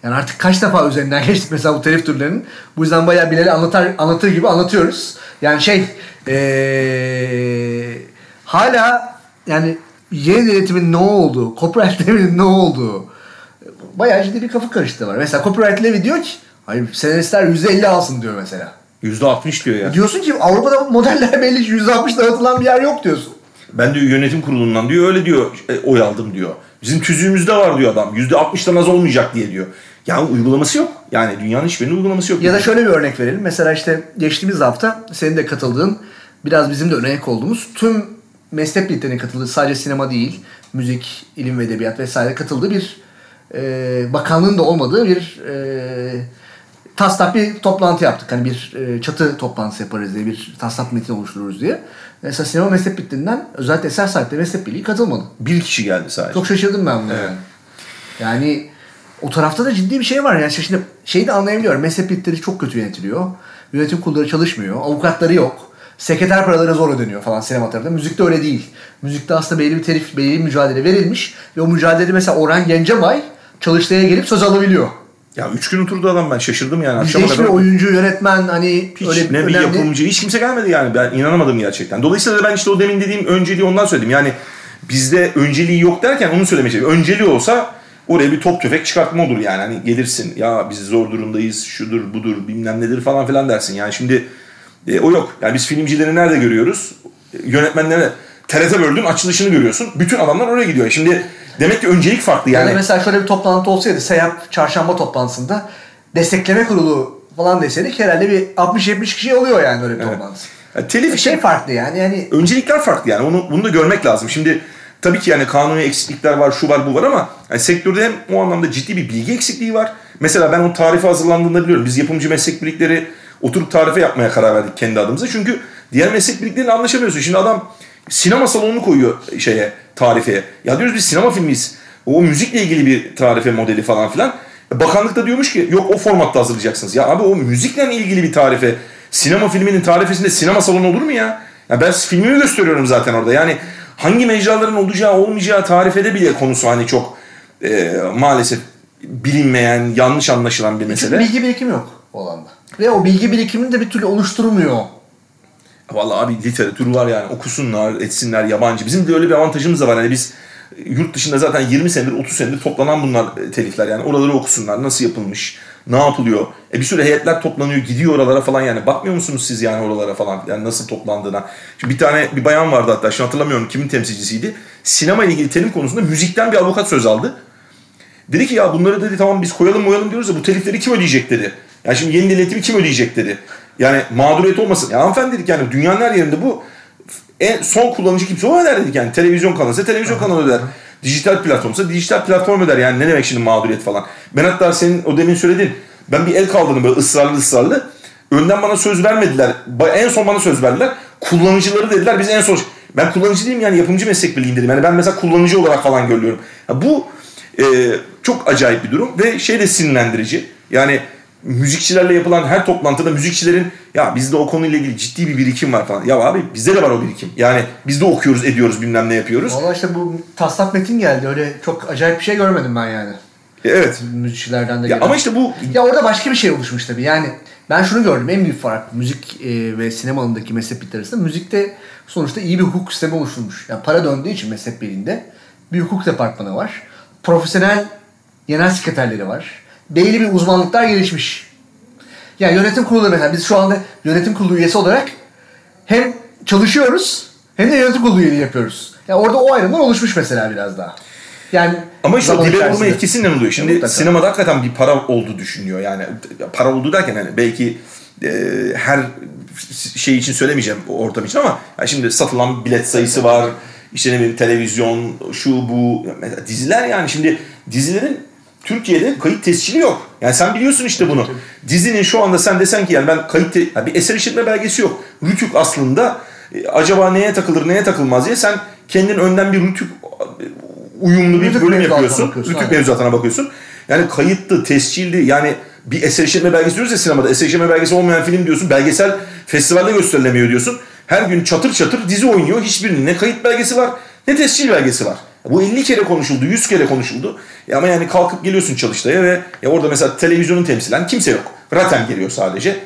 yani artık kaç defa üzerinden geçtik mesela bu telif türlerinin. Bu yüzden bayağı Bilal'i anlatar, anlatır gibi anlatıyoruz. Yani şey ee, hala yani yeni denetimin ne olduğu, copyright ne olduğu bayağı ciddi bir kafa karışıklığı var. Mesela copyright levi diyor ki hayır senaristler %50 alsın diyor mesela. %60 diyor ya. Diyorsun ki Avrupa'da modeller belli ki %60 dağıtılan bir yer yok diyorsun. Ben diyor yönetim kurulundan diyor öyle diyor e, oy aldım diyor. Bizim tüzüğümüzde var diyor adam. %60'dan az olmayacak diye diyor. Ya uygulaması yok. Yani dünyanın hiçbirinin uygulaması yok. Ya da şöyle bir örnek verelim. Mesela işte geçtiğimiz hafta senin de katıldığın, biraz bizim de örnek olduğumuz tüm meslek birliklerinin katıldığı sadece sinema değil, müzik, ilim ve edebiyat vesaire katıldığı bir e, bakanlığın da olmadığı bir e, taslak bir toplantı yaptık. Hani bir e, çatı toplantısı yaparız diye, bir taslak metin oluştururuz diye. Mesela sinema meslek birliklerinden özellikle eser sahipleri meslek birliği katılmadı. Bir kişi geldi sadece. Çok şaşırdım ben buna. Evet. yani. O tarafta da ciddi bir şey var. Yani şimdi şeyi de anlayabiliyorum. Mezhep birlikleri çok kötü yönetiliyor. Yönetim kurulları çalışmıyor. Avukatları yok. Sekreter paraları zor ödeniyor falan sinema tarafında. Müzikte öyle değil. Müzikte aslında belli bir telif, belli bir mücadele verilmiş. Ve o mücadelede mesela Orhan Gencebay çalıştaya gelip söz alabiliyor. Ya üç gün oturdu adam ben şaşırdım yani. Bizde hiçbir kadar. oyuncu, yönetmen hani Hiç öyle ne bir önemli... yapımcı hiç kimse gelmedi yani. Ben inanamadım gerçekten. Dolayısıyla da ben işte o demin dediğim önceliği ondan söyledim. Yani bizde önceliği yok derken onu söylemeye çalışıyorum. Önceliği olsa oraya bir top tüfek çıkartma olur yani. Hani gelirsin ya biz zor durumdayız şudur budur bilmem nedir falan filan dersin. Yani şimdi e, o yok. Yani biz filmcileri nerede görüyoruz? E, yönetmenlere TRT World'ün açılışını görüyorsun. Bütün adamlar oraya gidiyor. Şimdi demek ki öncelik farklı yani. Yani mesela şöyle bir toplantı olsaydı SEYAP çarşamba toplantısında destekleme kurulu falan deseydik herhalde bir 60-70 kişi oluyor yani öyle bir toplantı. Yani telif Şey farklı yani. yani öncelikler farklı yani. Onu bunu da görmek lazım. Şimdi tabii ki yani kanuni eksiklikler var, şu var, bu var ama yani sektörde hem o anlamda ciddi bir bilgi eksikliği var. Mesela ben o tarife hazırlandığında biliyorum. Biz yapımcı meslek birlikleri oturup tarife yapmaya karar verdik kendi adımıza. Çünkü diğer meslek birlikleriyle anlaşamıyorsun. Şimdi adam sinema salonunu koyuyor şeye, tarifeye. Ya diyoruz biz sinema filmiyiz. O müzikle ilgili bir tarife modeli falan filan. Bakanlık da diyormuş ki yok o formatta hazırlayacaksınız. Ya abi o müzikle ilgili bir tarife. Sinema filminin tarifesinde sinema salonu olur mu ya? Ya ben filmimi gösteriyorum zaten orada. Yani hangi mecraların olacağı olmayacağı tarifede bile konusu hani çok e, maalesef bilinmeyen, yanlış anlaşılan bir mesele. Çünkü bilgi birikimi yok o alanda. Ve o bilgi birikimini de bir türlü oluşturmuyor. Vallahi abi literatür var yani okusunlar, etsinler yabancı. Bizim de öyle bir avantajımız da var. Hani biz yurt dışında zaten 20 senedir, 30 senedir toplanan bunlar e, telifler. Yani oraları okusunlar. Nasıl yapılmış, ne yapılıyor. E bir sürü heyetler toplanıyor, gidiyor oralara falan yani. Bakmıyor musunuz siz yani oralara falan? Yani nasıl toplandığına. Şimdi bir tane bir bayan vardı hatta, şimdi hatırlamıyorum kimin temsilcisiydi. Sinema ile ilgili terim konusunda müzikten bir avukat söz aldı. Dedi ki ya bunları dedi tamam biz koyalım koyalım diyoruz da bu telifleri kim ödeyecek dedi. Yani şimdi yeni denetimi kim ödeyecek dedi. Yani mağduriyet olmasın. Ya hanımefendi dedik yani dünyanın her yerinde bu en son kullanıcı kimse o öder dedik yani. Televizyon kanalıysa televizyon kanalı öder. Dijital platformsa dijital platform öder. Yani ne demek şimdi mağduriyet falan. Ben hatta senin o demin söyledin. Ben bir el kaldırdım böyle ısrarlı ısrarlı. Önden bana söz vermediler. En son bana söz verdiler. Kullanıcıları dediler biz en son... Ben kullanıcı değilim yani yapımcı meslek birliğiyim dedim. Yani ben mesela kullanıcı olarak falan görüyorum. Ya bu e, çok acayip bir durum ve şey de sinirlendirici. Yani müzikçilerle yapılan her toplantıda müzikçilerin ya bizde o konuyla ilgili ciddi bir birikim var falan. Ya abi bizde de var o birikim. Yani biz de okuyoruz, ediyoruz, bilmem ne yapıyoruz. Valla işte bu taslak metin geldi. Öyle çok acayip bir şey görmedim ben yani. E, Evet. Müzikçilerden de Ya gelen. ama işte bu Ya orada başka bir şey oluşmuş tabii. Yani ben şunu gördüm. En büyük fark müzik e, ve sinema alanındaki mezhep birlikleri arasında müzikte sonuçta iyi bir hukuk sistemi oluşturmuş. Yani para döndüğü için mezhep birliğinde bir hukuk departmanı var. Profesyonel genel sekreterleri var. Belli bir uzmanlıklar gelişmiş. Yani yönetim kurulu mesela biz şu anda yönetim kurulu üyesi olarak hem çalışıyoruz hem de yönetim kurulu üyeliği yapıyoruz. Yani orada o ayrımlar oluşmuş mesela biraz daha. Yani Ama işte o dibe vurma etkisiyle oluyor. Şimdi Mutlaka. sinemada hakikaten bir para olduğu düşünüyor. Yani para olduğu derken hani belki e, her şey için söylemeyeceğim ortam için ama yani şimdi satılan bilet sayısı var. İşte ne bileyim televizyon, şu bu. Mesela diziler yani şimdi dizilerin Türkiye'de kayıt tescili yok. Yani sen biliyorsun işte bunu. Dizinin şu anda sen desen ki yani ben kayıt yani bir eser işletme belgesi yok. Rütük aslında e, acaba neye takılır neye takılmaz diye sen kendin önden bir Rütük e, uyumlu bir Rütük bölüm yapıyorsun. bakıyorsun, Rütük mevzuatına bakıyorsun. Yani kayıtlı, tescilli yani bir eser işletme belgesi diyoruz ya sinemada. Eser işletme belgesi olmayan film diyorsun. Belgesel festivalde gösterilemiyor diyorsun. Her gün çatır çatır dizi oynuyor. Hiçbirinin ne kayıt belgesi var ne tescil belgesi var. Bu 50 kere konuşuldu, 100 kere konuşuldu. Ya ama yani kalkıp geliyorsun Çalıştay'a ve ya orada mesela televizyonun temsilen kimse yok. Ratem geliyor sadece.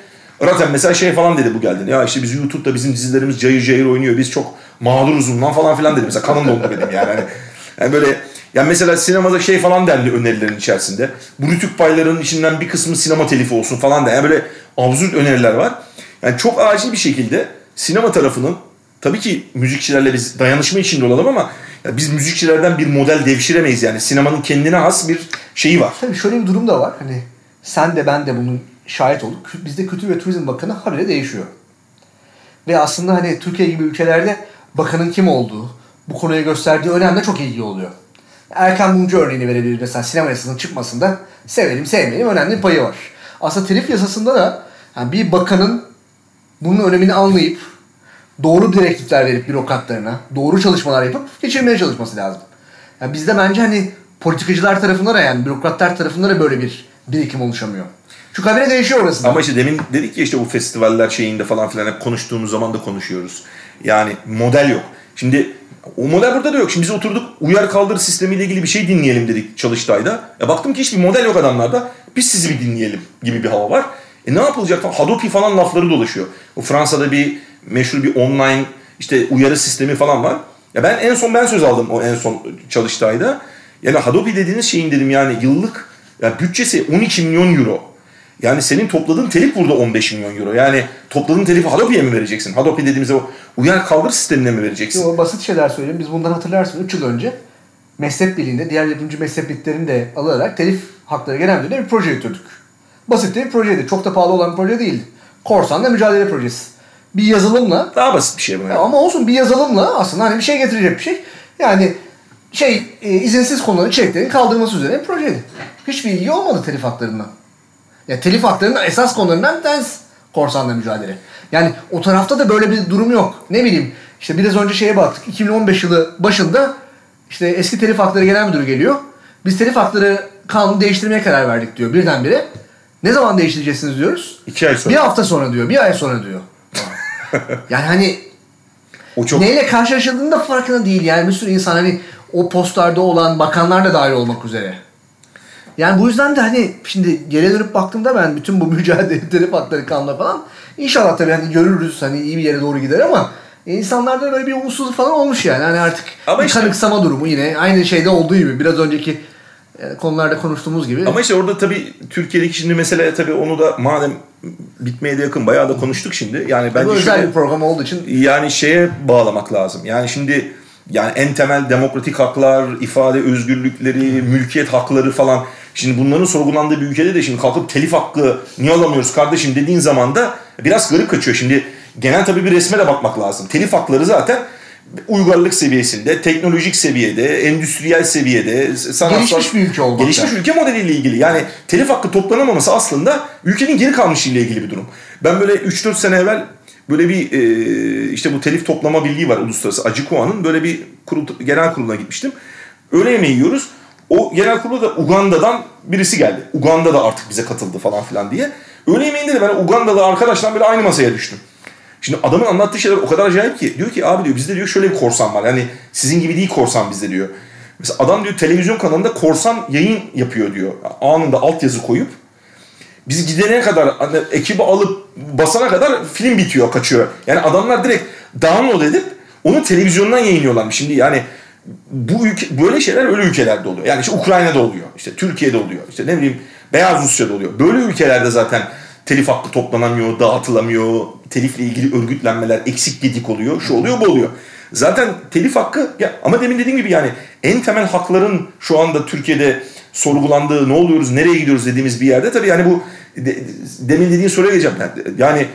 Ratem mesela şey falan dedi bu geldiğinde. Ya işte biz YouTube'da bizim dizilerimiz cayır cayır oynuyor. Biz çok mağduruz bundan falan filan dedi. Mesela kanım dondu benim yani. Hani, yani böyle yani mesela sinemada şey falan dendi önerilerin içerisinde. Bu rütük paylarının içinden bir kısmı sinema telifi olsun falan da. Yani böyle absürt öneriler var. Yani çok acil bir şekilde sinema tarafının tabii ki müzikçilerle biz dayanışma içinde olalım ama ya biz müzikçilerden bir model devşiremeyiz yani. Sinemanın kendine has bir şeyi var. Tabii şöyle bir durum da var. Hani sen de ben de bunun şahit olduk. Bizde Kültür ve Turizm Bakanı habire değişiyor. Ve aslında hani Türkiye gibi ülkelerde bakanın kim olduğu, bu konuya gösterdiği önem de çok ilgili oluyor. Erkan Mumcu örneğini verebiliriz mesela sinema yasasının çıkmasında sevelim sevmeyelim önemli bir payı var. Aslında telif yasasında da yani bir bakanın bunun önemini anlayıp doğru direktifler verip bürokratlarına doğru çalışmalar yapıp geçirmeye çalışması lazım. Yani bizde bence hani politikacılar tarafında da yani bürokratlar tarafında da böyle bir birikim oluşamıyor. Çünkü habire değişiyor orası. Ama işte demin dedik ya işte bu festivaller şeyinde falan filan hep konuştuğumuz zaman da konuşuyoruz. Yani model yok. Şimdi o model burada da yok. Şimdi biz oturduk uyar kaldır sistemiyle ilgili bir şey dinleyelim dedik Çalıştay'da. Ya baktım ki hiçbir model yok adamlarda. Biz sizi bir dinleyelim gibi bir hava var. E ne yapılacak falan. Hadopi falan lafları dolaşıyor. O Fransa'da bir meşhur bir online işte uyarı sistemi falan var. Ya ben en son ben söz aldım o en son Çalıştay'da. Yani Hadopi dediğiniz şeyin dedim yani yıllık yani bütçesi 12 milyon euro. Yani senin topladığın telif burada 15 milyon euro. Yani topladığın telifi Hadopi'ye mi vereceksin? Hadopi dediğimiz o uyar kaldır sistemine mi vereceksin? O basit şeyler söyleyeyim. Biz bundan hatırlarsın 3 yıl önce mezhep birliğinde diğer yapımcı mezhep birliklerini de alarak telif hakları genel müdürlüğüne bir proje yürüttük. Basit bir projeydi. Çok da pahalı olan bir proje değildi. Korsanla mücadele projesi. Bir yazılımla Daha basit bir şey bu. Yani. ama olsun bir yazılımla aslında hani bir şey getirecek bir şey. Yani şey e, izinsiz konuların içeriklerin kaldırılması üzerine bir projeydi. Hiçbir ilgi olmadı telif haklarından. Ya telif haklarının esas konularından tanesi korsanla mücadele. Yani o tarafta da böyle bir durum yok. Ne bileyim işte biraz önce şeye baktık. 2015 yılı başında işte eski telif hakları genel müdürü geliyor. Biz telif hakları kanunu değiştirmeye karar verdik diyor birdenbire. Ne zaman değiştireceksiniz diyoruz. İki ay sonra. Bir hafta sonra diyor. Bir ay sonra diyor. Yani hani O çok neyle karşılaşıldığının da farkında değil. Yani bir sürü insan hani o postlarda olan bakanlar da dahil olmak üzere. Yani bu yüzden de hani şimdi geriye dönüp baktığımda ben bütün bu mücadele telif hakları kanuna falan inşallah tabii hani görürüz hani iyi bir yere doğru gider ama insanlarda böyle bir umutsuzluk falan olmuş yani. Hani artık Ama bir işte- kanıksama durumu yine aynı şeyde olduğu gibi biraz önceki konularda konuştuğumuz gibi. Ama işte orada tabii Türkiye'deki şimdi mesele tabii onu da madem bitmeye de yakın bayağı da konuştuk şimdi. Yani bu bence özel şöyle, bir program olduğu için yani şeye bağlamak lazım. Yani şimdi yani en temel demokratik haklar, ifade özgürlükleri, mülkiyet hakları falan. Şimdi bunların sorgulandığı bir ülkede de şimdi kalkıp telif hakkı niye alamıyoruz kardeşim dediğin zaman da biraz garip kaçıyor. Şimdi genel tabii bir resme de bakmak lazım. Telif hakları zaten uygarlık seviyesinde, teknolojik seviyede, endüstriyel seviyede, sanatsal... Gelişmiş bir ülke olmakta. Gelişmiş ülke modeliyle ilgili. Yani telif hakkı toplanamaması aslında ülkenin geri kalmışlığıyla ilgili bir durum. Ben böyle 3-4 sene evvel böyle bir e, işte bu telif toplama birliği var uluslararası Acikua'nın böyle bir kurul, genel kuruluna gitmiştim. Öğle yemeği yiyoruz. O genel kurula da Uganda'dan birisi geldi. Uganda da artık bize katıldı falan filan diye. Öğle yemeğinde de ben Ugandalı arkadaşla böyle aynı masaya düştüm. Şimdi adamın anlattığı şeyler o kadar acayip ki. Diyor ki abi diyor bizde diyor şöyle bir korsan var. Yani sizin gibi değil korsan bizde diyor. Mesela adam diyor televizyon kanalında korsan yayın yapıyor diyor. Anında altyazı koyup biz gidene kadar hani ekibi alıp basana kadar film bitiyor, kaçıyor. Yani adamlar direkt download edip onu televizyondan yayınlıyorlarmış. Şimdi yani bu ülke, böyle şeyler öyle ülkelerde oluyor. Yani işte Ukrayna'da oluyor, işte Türkiye'de oluyor, işte ne bileyim Beyaz Rusya'da oluyor. Böyle ülkelerde zaten telif hakkı toplanamıyor, dağıtılamıyor, telifle ilgili örgütlenmeler eksik gedik oluyor, şu oluyor, bu oluyor. Zaten telif hakkı ya ama demin dediğim gibi yani en temel hakların şu anda Türkiye'de sorgulandığı, ne oluyoruz, nereye gidiyoruz dediğimiz bir yerde tabii yani bu de- demin dediğin soruya geleceğim. Yani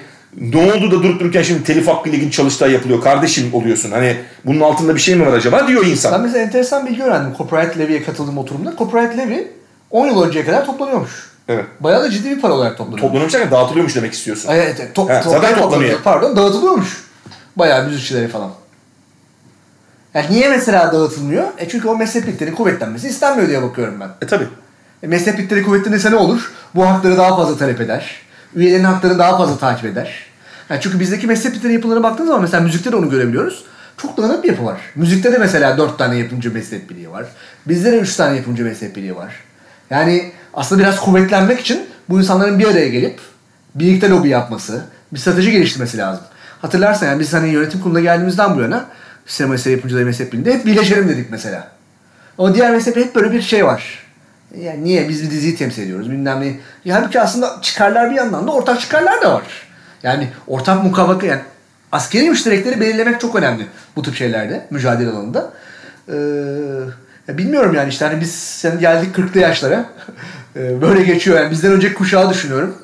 ne oldu da durup dururken şimdi telif hakkı ile ilgili çalıştay yapılıyor. Kardeşim oluyorsun. Hani bunun altında bir şey mi var acaba diyor insan. Ben mesela enteresan bilgi öğrendim. Copyright Levy'ye katıldığım oturumda. Copyright Levy 10 yıl önceye kadar toplanıyormuş. Evet. Bayağı da ciddi bir para olarak toplanıyor. Toplanıyormuş derken dağıtılıyormuş demek istiyorsun. Ay, Evet, evet. He, top- zaten top- toplanıyor. Pardon dağıtılıyormuş. Bayağı müzikçilere falan. Yani niye mesela dağıtılmıyor? E çünkü o mezhep birliklerinin kuvvetlenmesi istenmiyor diye bakıyorum ben. E tabi. E mezhep birlikleri kuvvetlenirse ne olur? Bu hakları daha fazla talep eder. Üyelerin haklarını daha fazla takip eder. Yani çünkü bizdeki mezhep birlikleri yapılarına baktığınız zaman mesela müzikte de onu görebiliyoruz. Çok dağınık bir yapı var. Müzikte de mesela dört tane yapımcı mezhep birliği var. Bizde de üç tane yapımcı mezhep birliği var. Yani aslında biraz kuvvetlenmek için bu insanların bir araya gelip birlikte lobi yapması, bir strateji geliştirmesi lazım. Hatırlarsan yani biz hani yönetim kuruluna geldiğimizden bu yana sinema eseri yapımcıları mezhep birliğinde hep birleşelim dedik mesela. Ama diğer mezhepte hep böyle bir şey var. Yani niye biz bir diziyi temsil ediyoruz bilmem ne. Ya halbuki aslında çıkarlar bir yandan da ortak çıkarlar da var. Yani ortak mukavaka yani askeri müşterekleri belirlemek çok önemli bu tip şeylerde mücadele alanında. Ee, ya bilmiyorum yani işte hani biz sen geldik 40'lı yaşlara. Ee, böyle geçiyor yani bizden önceki kuşağı düşünüyorum.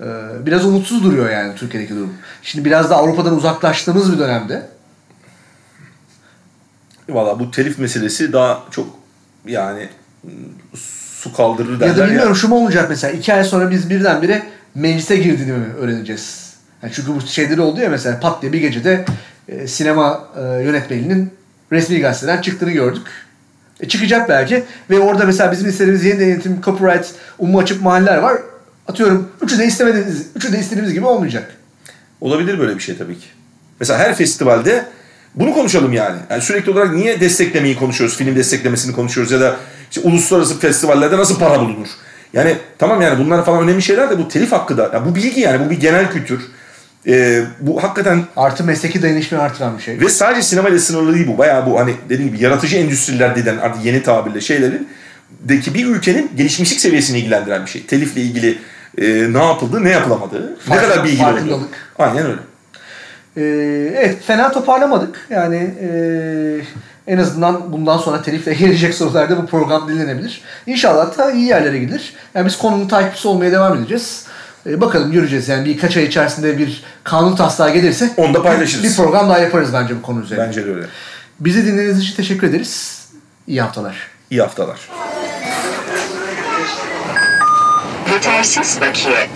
Ee, biraz umutsuz duruyor yani Türkiye'deki durum. Şimdi biraz da Avrupa'dan uzaklaştığımız bir dönemde. Valla bu telif meselesi daha çok yani su kaldırır derler Ya da ya. bilmiyorum şu mu olacak mesela iki ay sonra biz birdenbire meclise girdiğini mi öğreneceğiz? Yani çünkü bu şeyleri oldu ya mesela pat diye bir gecede e, sinema e, yönetmeninin resmi gazeteden çıktığını gördük. E, çıkacak belki ve orada mesela bizim istediğimiz yeni denetim, copyright, ummu açık mahalleler var. Atıyorum üçü de istemediğimiz, üçü de istediğimiz gibi olmayacak. Olabilir böyle bir şey tabii ki. Mesela her festivalde bunu konuşalım yani. yani sürekli olarak niye desteklemeyi konuşuyoruz, film desteklemesini konuşuyoruz ya da işte uluslararası festivallerde nasıl para bulunur? Yani tamam yani bunlar falan önemli şeyler de bu telif hakkı da, ya bu bilgi yani bu bir genel kültür. Ee, bu hakikaten Artı mesleki dayanışmayı artıran bir şey. ve sadece sinemayla sınırlı değil bu. Bayağı bu hani dediğim gibi yaratıcı endüstriler deden artık yeni tabirle şeylerin deki bir ülkenin gelişmişlik seviyesini ilgilendiren bir şey. Telifle ilgili e, ne yapıldı, ne yapılamadı, ne Farkında- kadar bilgi oldu. Aynen öyle. Ee, evet fena toparlamadık. Yani ee, en azından bundan sonra telifle gelecek sorularda bu program dinlenebilir. İnşallah da iyi yerlere gider. Yani biz konunun takipçisi olmaya devam edeceğiz. Ee, bakalım göreceğiz yani birkaç ay içerisinde bir kanun taslağı gelirse Onu da paylaşırız. Bir program daha yaparız bence bu konu üzerine. Bence de öyle. Bizi dinlediğiniz için teşekkür ederiz. İyi haftalar. İyi haftalar. Yetersiz bakiye.